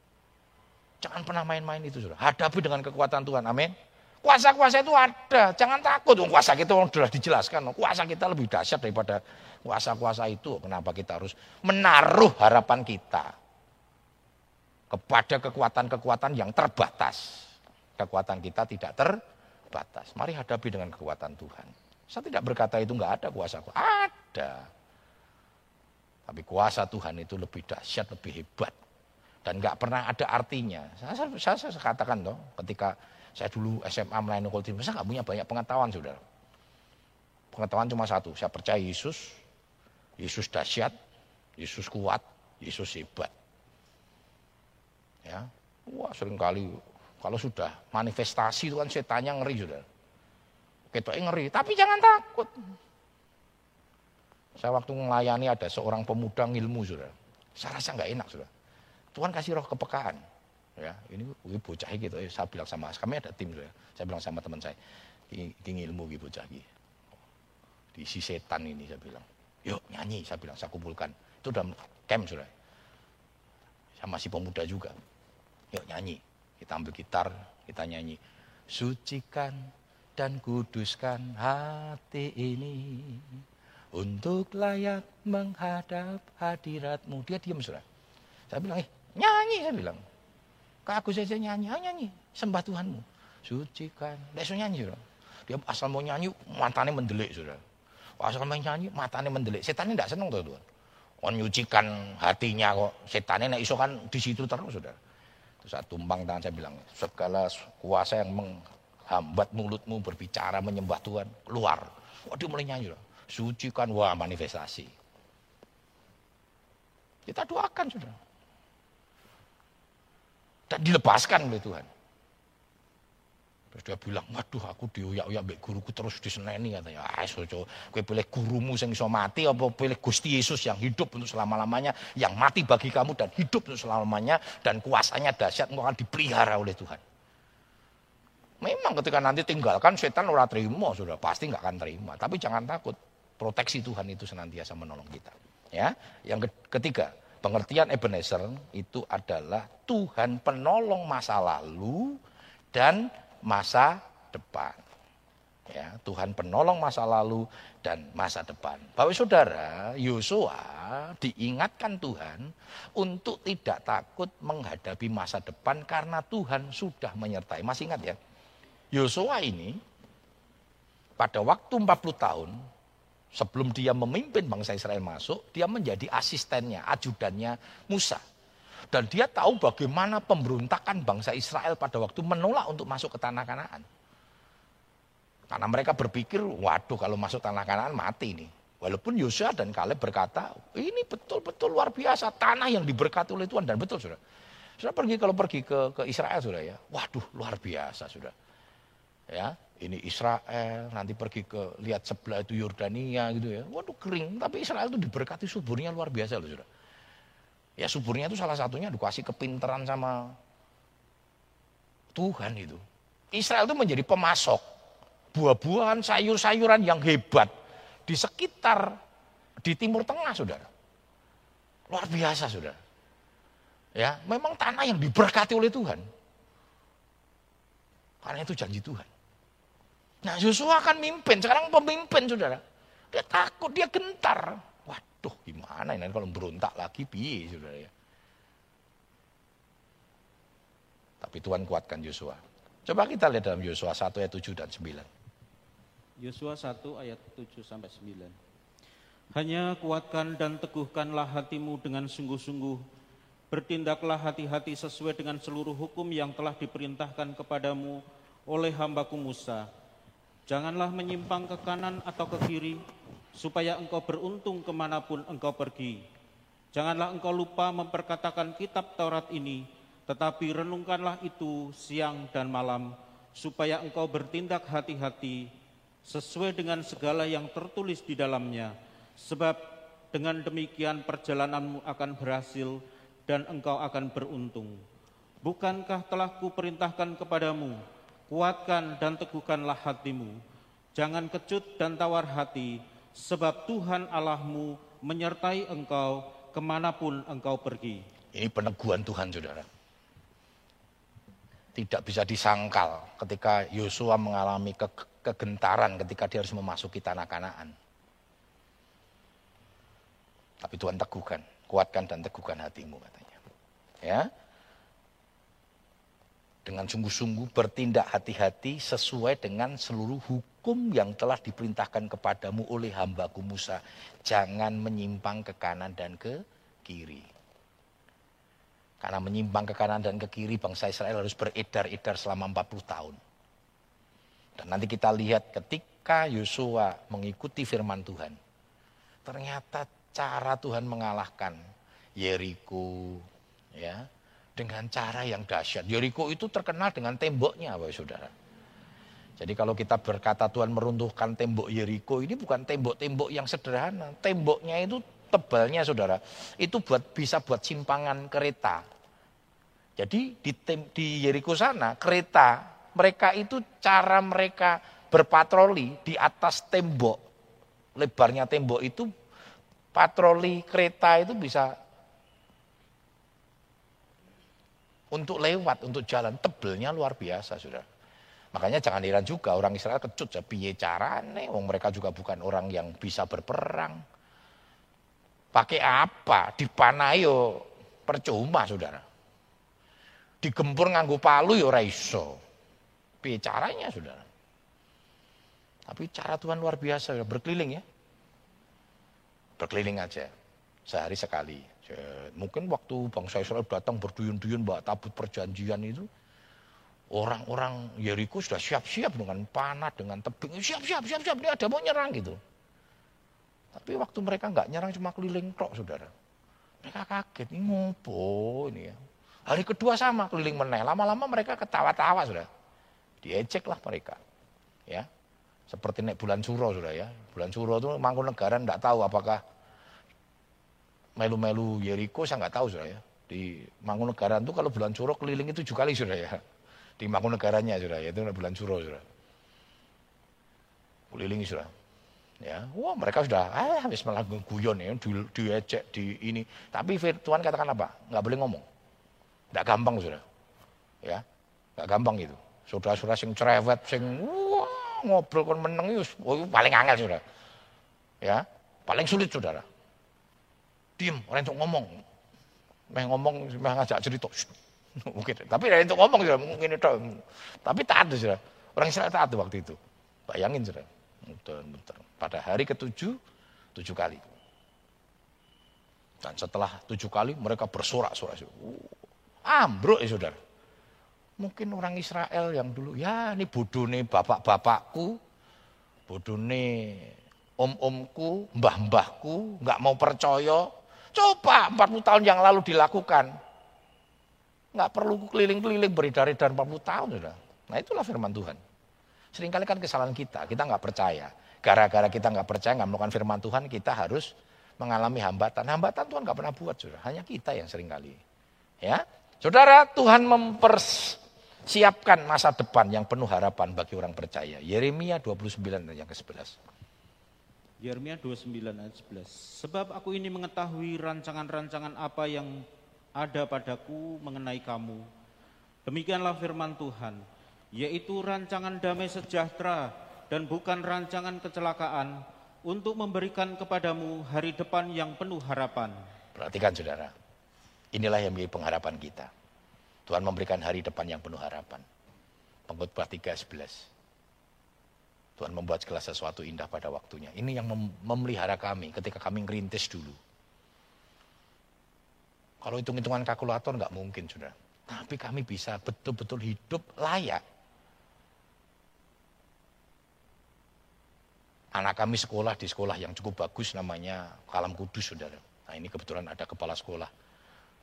Jangan pernah main-main itu saudara. Hadapi dengan kekuatan Tuhan. Amin. Kuasa-kuasa itu ada. Jangan takut. Kuasa kita sudah dijelaskan. Kuasa kita lebih dahsyat daripada kuasa-kuasa itu. Kenapa kita harus menaruh harapan kita kepada kekuatan-kekuatan yang terbatas. Kekuatan kita tidak terbatas. Mari hadapi dengan kekuatan Tuhan. Saya tidak berkata itu enggak ada kuasa. Ada. Tapi kuasa Tuhan itu lebih dahsyat, lebih hebat. Dan nggak pernah ada artinya. Saya, saya, saya, katakan toh, ketika saya dulu SMA melayani kultur, saya nggak punya banyak pengetahuan, saudara. Pengetahuan cuma satu, saya percaya Yesus, Yesus dahsyat, Yesus kuat, Yesus hebat. Ya, wah sering kali kalau sudah manifestasi itu kan setannya ngeri, saudara. Ketoknya ngeri, tapi jangan takut. Saya waktu melayani ada seorang pemuda ilmu, saudara. Saya rasa nggak enak, saudara. Tuhan kasih roh kepekaan. Ya, ini, ini bocah gitu. Ya. Saya bilang sama kami ada tim, saudara. Saya bilang sama teman saya, ini ilmu gitu bocah gitu. Diisi setan ini, saya bilang. Yuk nyanyi, saya bilang, saya kumpulkan. Itu dalam camp, saudara. Saya masih pemuda juga. Yuk nyanyi. Kita ambil gitar, kita nyanyi. Sucikan dan kuduskan hati ini untuk layak menghadap hadiratmu. Dia diam sudah. Saya bilang, eh nyanyi saya bilang. Kak aku saja nyanyi, nyanyi. Sembah Tuhanmu. Sucikan. Sudah nyanyi sudah. Dia asal mau nyanyi, matanya mendelik sudah. Asal mau nyanyi, matanya mendelik. Setannya tidak senang tuh Tuhan. Oh nyucikan hatinya kok. Setannya nak iso kan di situ terus sudah. Terus saya tumbang tangan saya bilang, segala kuasa yang menghambat mulutmu berbicara menyembah Tuhan, keluar. Wah dia mulai nyanyi. Loh suci kan wah manifestasi. Kita doakan sudah. Dan dilepaskan oleh Tuhan. Terus dia bilang, waduh aku dioyak-oyak mbek guruku terus diseneni katanya. Ah, sojo, kowe pilih gurumu yang iso mati apa pilih Gusti Yesus yang hidup untuk selama-lamanya, yang mati bagi kamu dan hidup untuk selama-lamanya dan kuasanya dahsyat engkau akan dipelihara oleh Tuhan. Memang ketika nanti tinggalkan setan ora terima sudah pasti nggak akan terima. Tapi jangan takut proteksi Tuhan itu senantiasa menolong kita. Ya, yang ketiga, pengertian Ebenezer itu adalah Tuhan penolong masa lalu dan masa depan. Ya, Tuhan penolong masa lalu dan masa depan. Bapak Saudara, Yosua diingatkan Tuhan untuk tidak takut menghadapi masa depan karena Tuhan sudah menyertai. Masih ingat ya? Yosua ini pada waktu 40 tahun Sebelum dia memimpin bangsa Israel masuk, dia menjadi asistennya, ajudannya Musa. Dan dia tahu bagaimana pemberontakan bangsa Israel pada waktu menolak untuk masuk ke tanah kanaan. Karena mereka berpikir, waduh kalau masuk tanah kanaan mati nih. Walaupun Yosua dan Kaleb berkata, ini betul-betul luar biasa, tanah yang diberkati oleh Tuhan. Dan betul sudah. Sudah pergi kalau pergi ke, ke Israel sudah ya, waduh luar biasa sudah. Ya, ini Israel, nanti pergi ke lihat sebelah itu Yordania gitu ya. Waduh kering, tapi Israel itu diberkati suburnya luar biasa loh sudah. Ya suburnya itu salah satunya dikasih kepinteran sama Tuhan itu. Israel itu menjadi pemasok buah-buahan, sayur-sayuran yang hebat di sekitar di Timur Tengah, saudara. Luar biasa, saudara. Ya, memang tanah yang diberkati oleh Tuhan. Karena itu janji Tuhan. Nah Yosua akan mimpin, sekarang pemimpin saudara. Dia takut, dia gentar. Waduh gimana ini kalau berontak lagi, piye saudara ya. Tapi Tuhan kuatkan Yosua. Coba kita lihat dalam Yosua 1 ayat 7 dan 9. Yosua 1 ayat 7 sampai 9. Hanya kuatkan dan teguhkanlah hatimu dengan sungguh-sungguh. Bertindaklah hati-hati sesuai dengan seluruh hukum yang telah diperintahkan kepadamu oleh hambaku Musa Janganlah menyimpang ke kanan atau ke kiri, supaya engkau beruntung ke mana pun engkau pergi. Janganlah engkau lupa memperkatakan kitab Taurat ini, tetapi renungkanlah itu siang dan malam, supaya engkau bertindak hati-hati sesuai dengan segala yang tertulis di dalamnya. Sebab dengan demikian perjalananmu akan berhasil dan engkau akan beruntung. Bukankah telah kuperintahkan kepadamu, kuatkan dan teguhkanlah hatimu. Jangan kecut dan tawar hati, sebab Tuhan Allahmu menyertai engkau ke mana pun engkau pergi. Ini peneguhan Tuhan, saudara. Tidak bisa disangkal ketika Yosua mengalami ke kegentaran ketika dia harus memasuki tanah kanaan. Tapi Tuhan teguhkan, kuatkan dan teguhkan hatimu katanya. Ya, dengan sungguh-sungguh bertindak hati-hati sesuai dengan seluruh hukum yang telah diperintahkan kepadamu oleh hambaku Musa. Jangan menyimpang ke kanan dan ke kiri. Karena menyimpang ke kanan dan ke kiri bangsa Israel harus beredar-edar selama 40 tahun. Dan nanti kita lihat ketika Yosua mengikuti firman Tuhan. Ternyata cara Tuhan mengalahkan Yeriko, ya, dengan cara yang dahsyat. Yeriko itu terkenal dengan temboknya, Bapak Saudara. Jadi kalau kita berkata Tuhan meruntuhkan tembok Yeriko ini bukan tembok-tembok yang sederhana. Temboknya itu tebalnya Saudara. Itu buat bisa buat simpangan kereta. Jadi di, tem, di Yeriko sana kereta mereka itu cara mereka berpatroli di atas tembok. Lebarnya tembok itu patroli kereta itu bisa untuk lewat, untuk jalan. Tebelnya luar biasa, sudah. Makanya jangan heran juga orang Israel kecut ya piye carane, wong mereka juga bukan orang yang bisa berperang. Pakai apa? Dipanai yo percuma, Saudara. Digempur nganggo palu yo ora iso. Piye caranya, Saudara? Tapi cara Tuhan luar biasa, berkeliling ya. Berkeliling aja. Sehari sekali. Mungkin waktu bangsa Israel datang berduyun-duyun bawa tabut perjanjian itu, orang-orang Yeriko sudah siap-siap dengan panah, dengan tebing, siap-siap, siap-siap, dia ada mau nyerang gitu. Tapi waktu mereka nggak nyerang cuma keliling tok, saudara. Mereka kaget, ini ngopo ini ya. Hari kedua sama keliling meneh, lama-lama mereka ketawa-tawa sudah. Diejek lah mereka. Ya, seperti naik bulan suro sudah ya. Bulan suro itu Mangkunegaran nggak tahu apakah melu-melu Yeriko saya nggak tahu sudah ya. Di Mangkunegaran itu kalau bulan Suro keliling itu tujuh kali sudah ya. Di Mangkunegarannya sudah ya, itu bulan Suro sudah. Keliling sudah. Ya, wah mereka sudah ah habis malah guyon ya, di, diecek di ini. Tapi Tuhan katakan apa? Nggak boleh ngomong. Nggak gampang sudah. Ya, nggak gampang itu. Saudara-saudara sing cerewet, sing wah ngobrol kon meneng paling angel sudah. Ya, paling sulit saudara diem, orang untuk ngomong. Meh ngomong, meh ngajak cerita. *laughs* mungkin, tapi dari untuk ngomong sudah mungkin itu. Tapi ada sudah. Orang Israel tak ada waktu itu. Bayangin. Betul, betul. Pada hari ketujuh, tujuh kali. Dan setelah tujuh kali mereka bersorak-sorak. Uh, ambruk ya saudara. Mungkin orang Israel yang dulu, ya ini bodoh nih bapak-bapakku, bodoh nih om-omku, mbah-mbahku, nggak mau percaya, Coba 40 tahun yang lalu dilakukan. Nggak perlu keliling-keliling beredar-edar 40 tahun sudah. Nah itulah firman Tuhan. Seringkali kan kesalahan kita, kita nggak percaya. Gara-gara kita nggak percaya, nggak melakukan firman Tuhan, kita harus mengalami hambatan. Hambatan Tuhan nggak pernah buat, sudah. Hanya kita yang sering kali. Ya, saudara, Tuhan mempersiapkan masa depan yang penuh harapan bagi orang percaya. Yeremia 29 yang ke-11. Yeremia 29 ayat 11. Sebab aku ini mengetahui rancangan-rancangan apa yang ada padaku mengenai kamu. Demikianlah firman Tuhan, yaitu rancangan damai sejahtera dan bukan rancangan kecelakaan untuk memberikan kepadamu hari depan yang penuh harapan. Perhatikan saudara, inilah yang menjadi pengharapan kita. Tuhan memberikan hari depan yang penuh harapan. Pengkhotbah 3:11. Tuhan membuat segala sesuatu indah pada waktunya. Ini yang memelihara kami ketika kami ngerintis dulu. Kalau hitung-hitungan kalkulator nggak mungkin, sudah. Tapi kami bisa betul-betul hidup layak. Anak kami sekolah di sekolah yang cukup bagus namanya Kalam Kudus, saudara. Nah ini kebetulan ada kepala sekolah.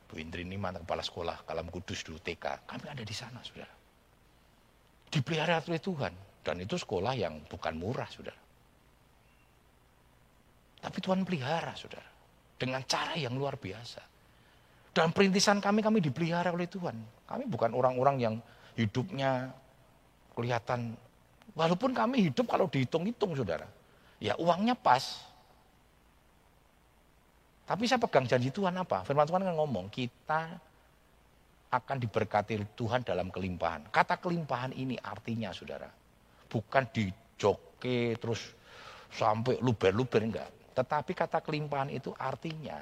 Bu Indri ini mana kepala sekolah Kalam Kudus dulu TK. Kami ada di sana, saudara. Dipelihara oleh Tuhan. Dan itu sekolah yang bukan murah, saudara. Tapi Tuhan pelihara, saudara. Dengan cara yang luar biasa. Dan perintisan kami, kami dipelihara oleh Tuhan. Kami bukan orang-orang yang hidupnya kelihatan. Walaupun kami hidup kalau dihitung-hitung, saudara. Ya uangnya pas. Tapi saya pegang janji Tuhan apa? Firman Tuhan kan ngomong, kita akan diberkati Tuhan dalam kelimpahan. Kata kelimpahan ini artinya saudara, bukan dijoke terus sampai luber-luber enggak. Tetapi kata kelimpahan itu artinya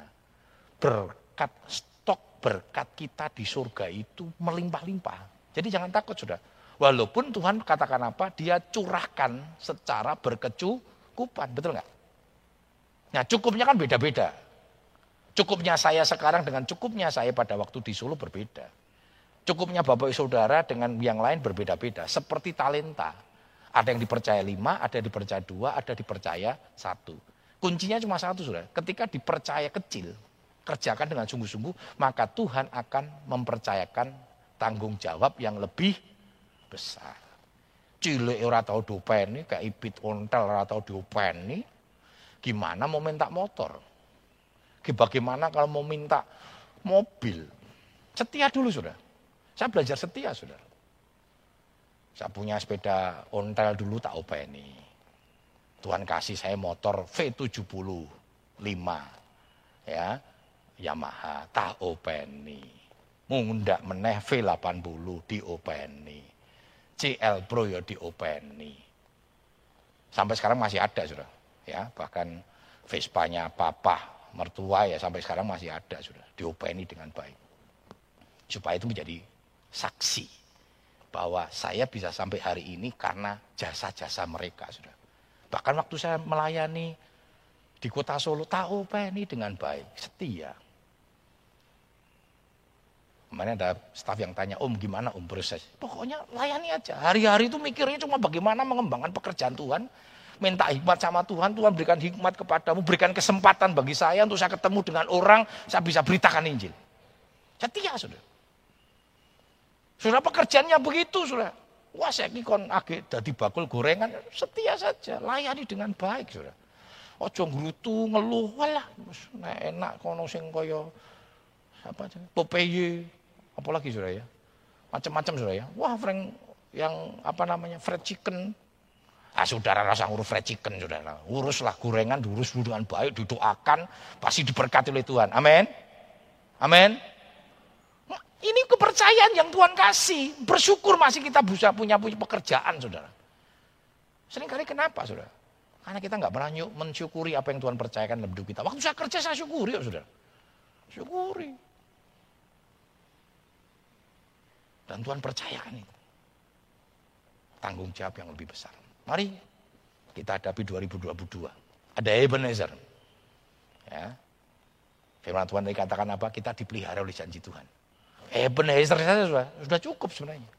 berkat stok berkat kita di surga itu melimpah-limpah. Jadi jangan takut sudah. Walaupun Tuhan katakan apa, dia curahkan secara berkecukupan, betul nggak? Nah cukupnya kan beda-beda. Cukupnya saya sekarang dengan cukupnya saya pada waktu di Solo berbeda. Cukupnya Bapak Saudara dengan yang lain berbeda-beda. Seperti talenta. Ada yang dipercaya lima, ada yang dipercaya dua, ada yang dipercaya satu. Kuncinya cuma satu sudah. Ketika dipercaya kecil, kerjakan dengan sungguh-sungguh, maka Tuhan akan mempercayakan tanggung jawab yang lebih besar. Cilik ora tau dopeni, kayak ibit ontel ora tau diopeni, Gimana mau minta motor? Bagaimana kalau mau minta mobil? Setia dulu sudah. Saya belajar setia sudah. Saya punya sepeda ontel dulu tak openi. Tuhan kasih saya motor V75 ya Yamaha tak openi. Mundak meneh V80 di openi. CL Pro ya di openi. Sampai sekarang masih ada sudah ya bahkan Vespanya papa mertua ya sampai sekarang masih ada sudah diopeni dengan baik supaya itu menjadi saksi bahwa saya bisa sampai hari ini karena jasa-jasa mereka sudah bahkan waktu saya melayani di kota Solo tahu openi dengan baik setia Kemarin ada staf yang tanya, Om gimana Om proses? Pokoknya layani aja. Hari-hari itu mikirnya cuma bagaimana mengembangkan pekerjaan Tuhan minta hikmat sama Tuhan, Tuhan berikan hikmat kepadamu, berikan kesempatan bagi saya untuk saya ketemu dengan orang, saya bisa beritakan Injil. Setia, sudah. Sudah pekerjaannya begitu, sudah. Wah, saya ini kon agak dari bakul gorengan, setia saja, layani dengan baik, sudah. Ojo ngrutu ngeluh, walah, enak kono sing kaya apa aja, Popeye, apalagi sudah ya. Macam-macam sudah ya. Wah, Frank yang apa namanya, fried chicken, Ah, saudara rasa ngurus fried chicken, saudara. Uruslah gorengan, diurus dengan baik, didoakan, pasti diberkati oleh Tuhan. Amin. Amin. Ini kepercayaan yang Tuhan kasih. Bersyukur masih kita bisa punya punya pekerjaan, saudara. Seringkali kenapa, saudara? Karena kita nggak pernah mensyukuri apa yang Tuhan percayakan dalam hidup kita. Waktu saya kerja, saya syukuri, ya, saudara. Syukuri. Dan Tuhan percayakan itu. Tanggung jawab yang lebih besar. Mari kita hadapi 2022. Ada Ebenezer. Ya. Firman Tuhan tadi katakan apa? Kita dipelihara oleh janji Tuhan. Ebenezer saja sudah, sudah cukup sebenarnya.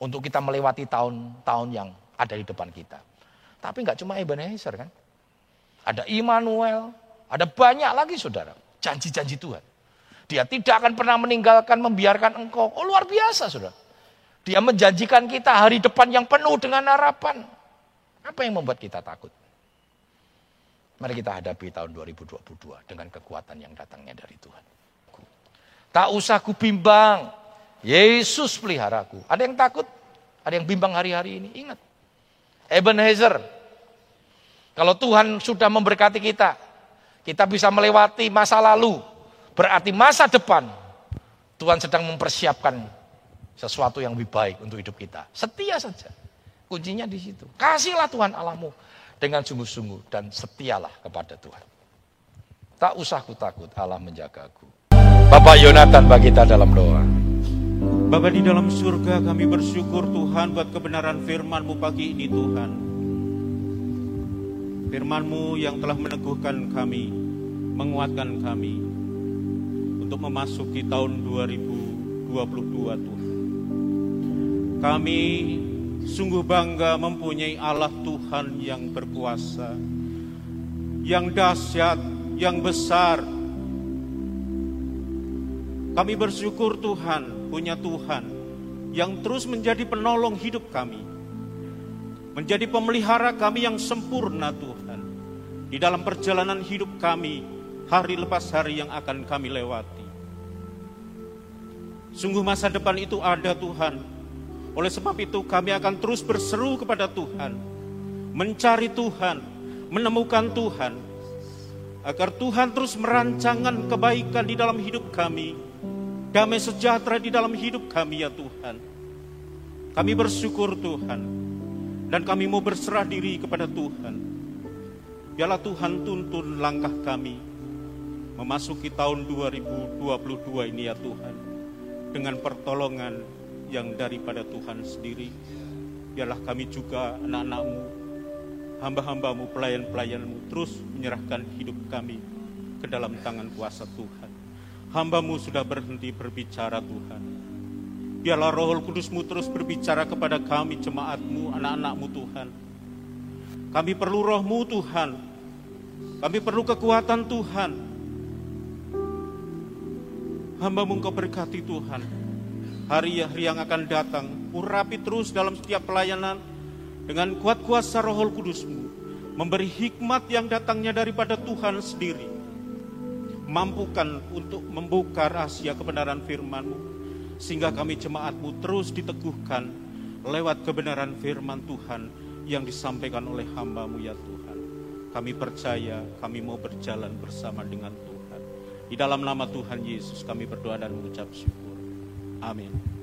Untuk kita melewati tahun-tahun yang ada di depan kita. Tapi nggak cuma Ebenezer kan. Ada Immanuel, ada banyak lagi saudara. Janji-janji Tuhan. Dia tidak akan pernah meninggalkan, membiarkan engkau. Oh luar biasa saudara. Dia menjanjikan kita hari depan yang penuh dengan harapan. Apa yang membuat kita takut? Mari kita hadapi tahun 2022 dengan kekuatan yang datangnya dari Tuhan. Tak usah ku bimbang. Yesus peliharaku. Ada yang takut? Ada yang bimbang hari-hari ini? Ingat. Ebenezer. Kalau Tuhan sudah memberkati kita, kita bisa melewati masa lalu. Berarti masa depan Tuhan sedang mempersiapkan sesuatu yang lebih baik untuk hidup kita. Setia saja. Kuncinya di situ. Kasihlah Tuhan Allahmu dengan sungguh-sungguh dan setialah kepada Tuhan. Tak usah ku takut, Allah menjagaku. Bapak Yonatan bagi kita dalam doa. Bapak di dalam surga kami bersyukur Tuhan buat kebenaran firman-Mu pagi ini Tuhan. Firman-Mu yang telah meneguhkan kami, menguatkan kami untuk memasuki tahun 2022 Tuhan. Kami sungguh bangga mempunyai Allah Tuhan yang berkuasa, yang dahsyat, yang besar. Kami bersyukur Tuhan punya Tuhan yang terus menjadi penolong hidup kami, menjadi pemelihara kami yang sempurna Tuhan di dalam perjalanan hidup kami hari lepas hari yang akan kami lewati. Sungguh masa depan itu ada Tuhan, oleh sebab itu kami akan terus berseru kepada Tuhan, mencari Tuhan, menemukan Tuhan. Agar Tuhan terus merancangkan kebaikan di dalam hidup kami. Damai sejahtera di dalam hidup kami ya Tuhan. Kami bersyukur Tuhan. Dan kami mau berserah diri kepada Tuhan. Biarlah Tuhan tuntun langkah kami memasuki tahun 2022 ini ya Tuhan. Dengan pertolongan yang daripada Tuhan sendiri. Biarlah kami juga anak-anakmu hamba-hambamu, pelayan-pelayanmu terus menyerahkan hidup kami ke dalam tangan kuasa Tuhan. Hambamu sudah berhenti berbicara Tuhan. Biarlah roh kudusmu terus berbicara kepada kami jemaatmu, anak-anakmu Tuhan. Kami perlu rohmu Tuhan. Kami perlu kekuatan Tuhan. Hambamu engkau berkati Tuhan. Hari-hari yang akan datang, urapi terus dalam setiap pelayanan, dengan kuat kuasa roh kudusmu, memberi hikmat yang datangnya daripada Tuhan sendiri. Mampukan untuk membuka rahasia kebenaran firmanmu, sehingga kami jemaatmu terus diteguhkan lewat kebenaran firman Tuhan yang disampaikan oleh hambamu ya Tuhan. Kami percaya kami mau berjalan bersama dengan Tuhan. Di dalam nama Tuhan Yesus kami berdoa dan mengucap syukur. Amin.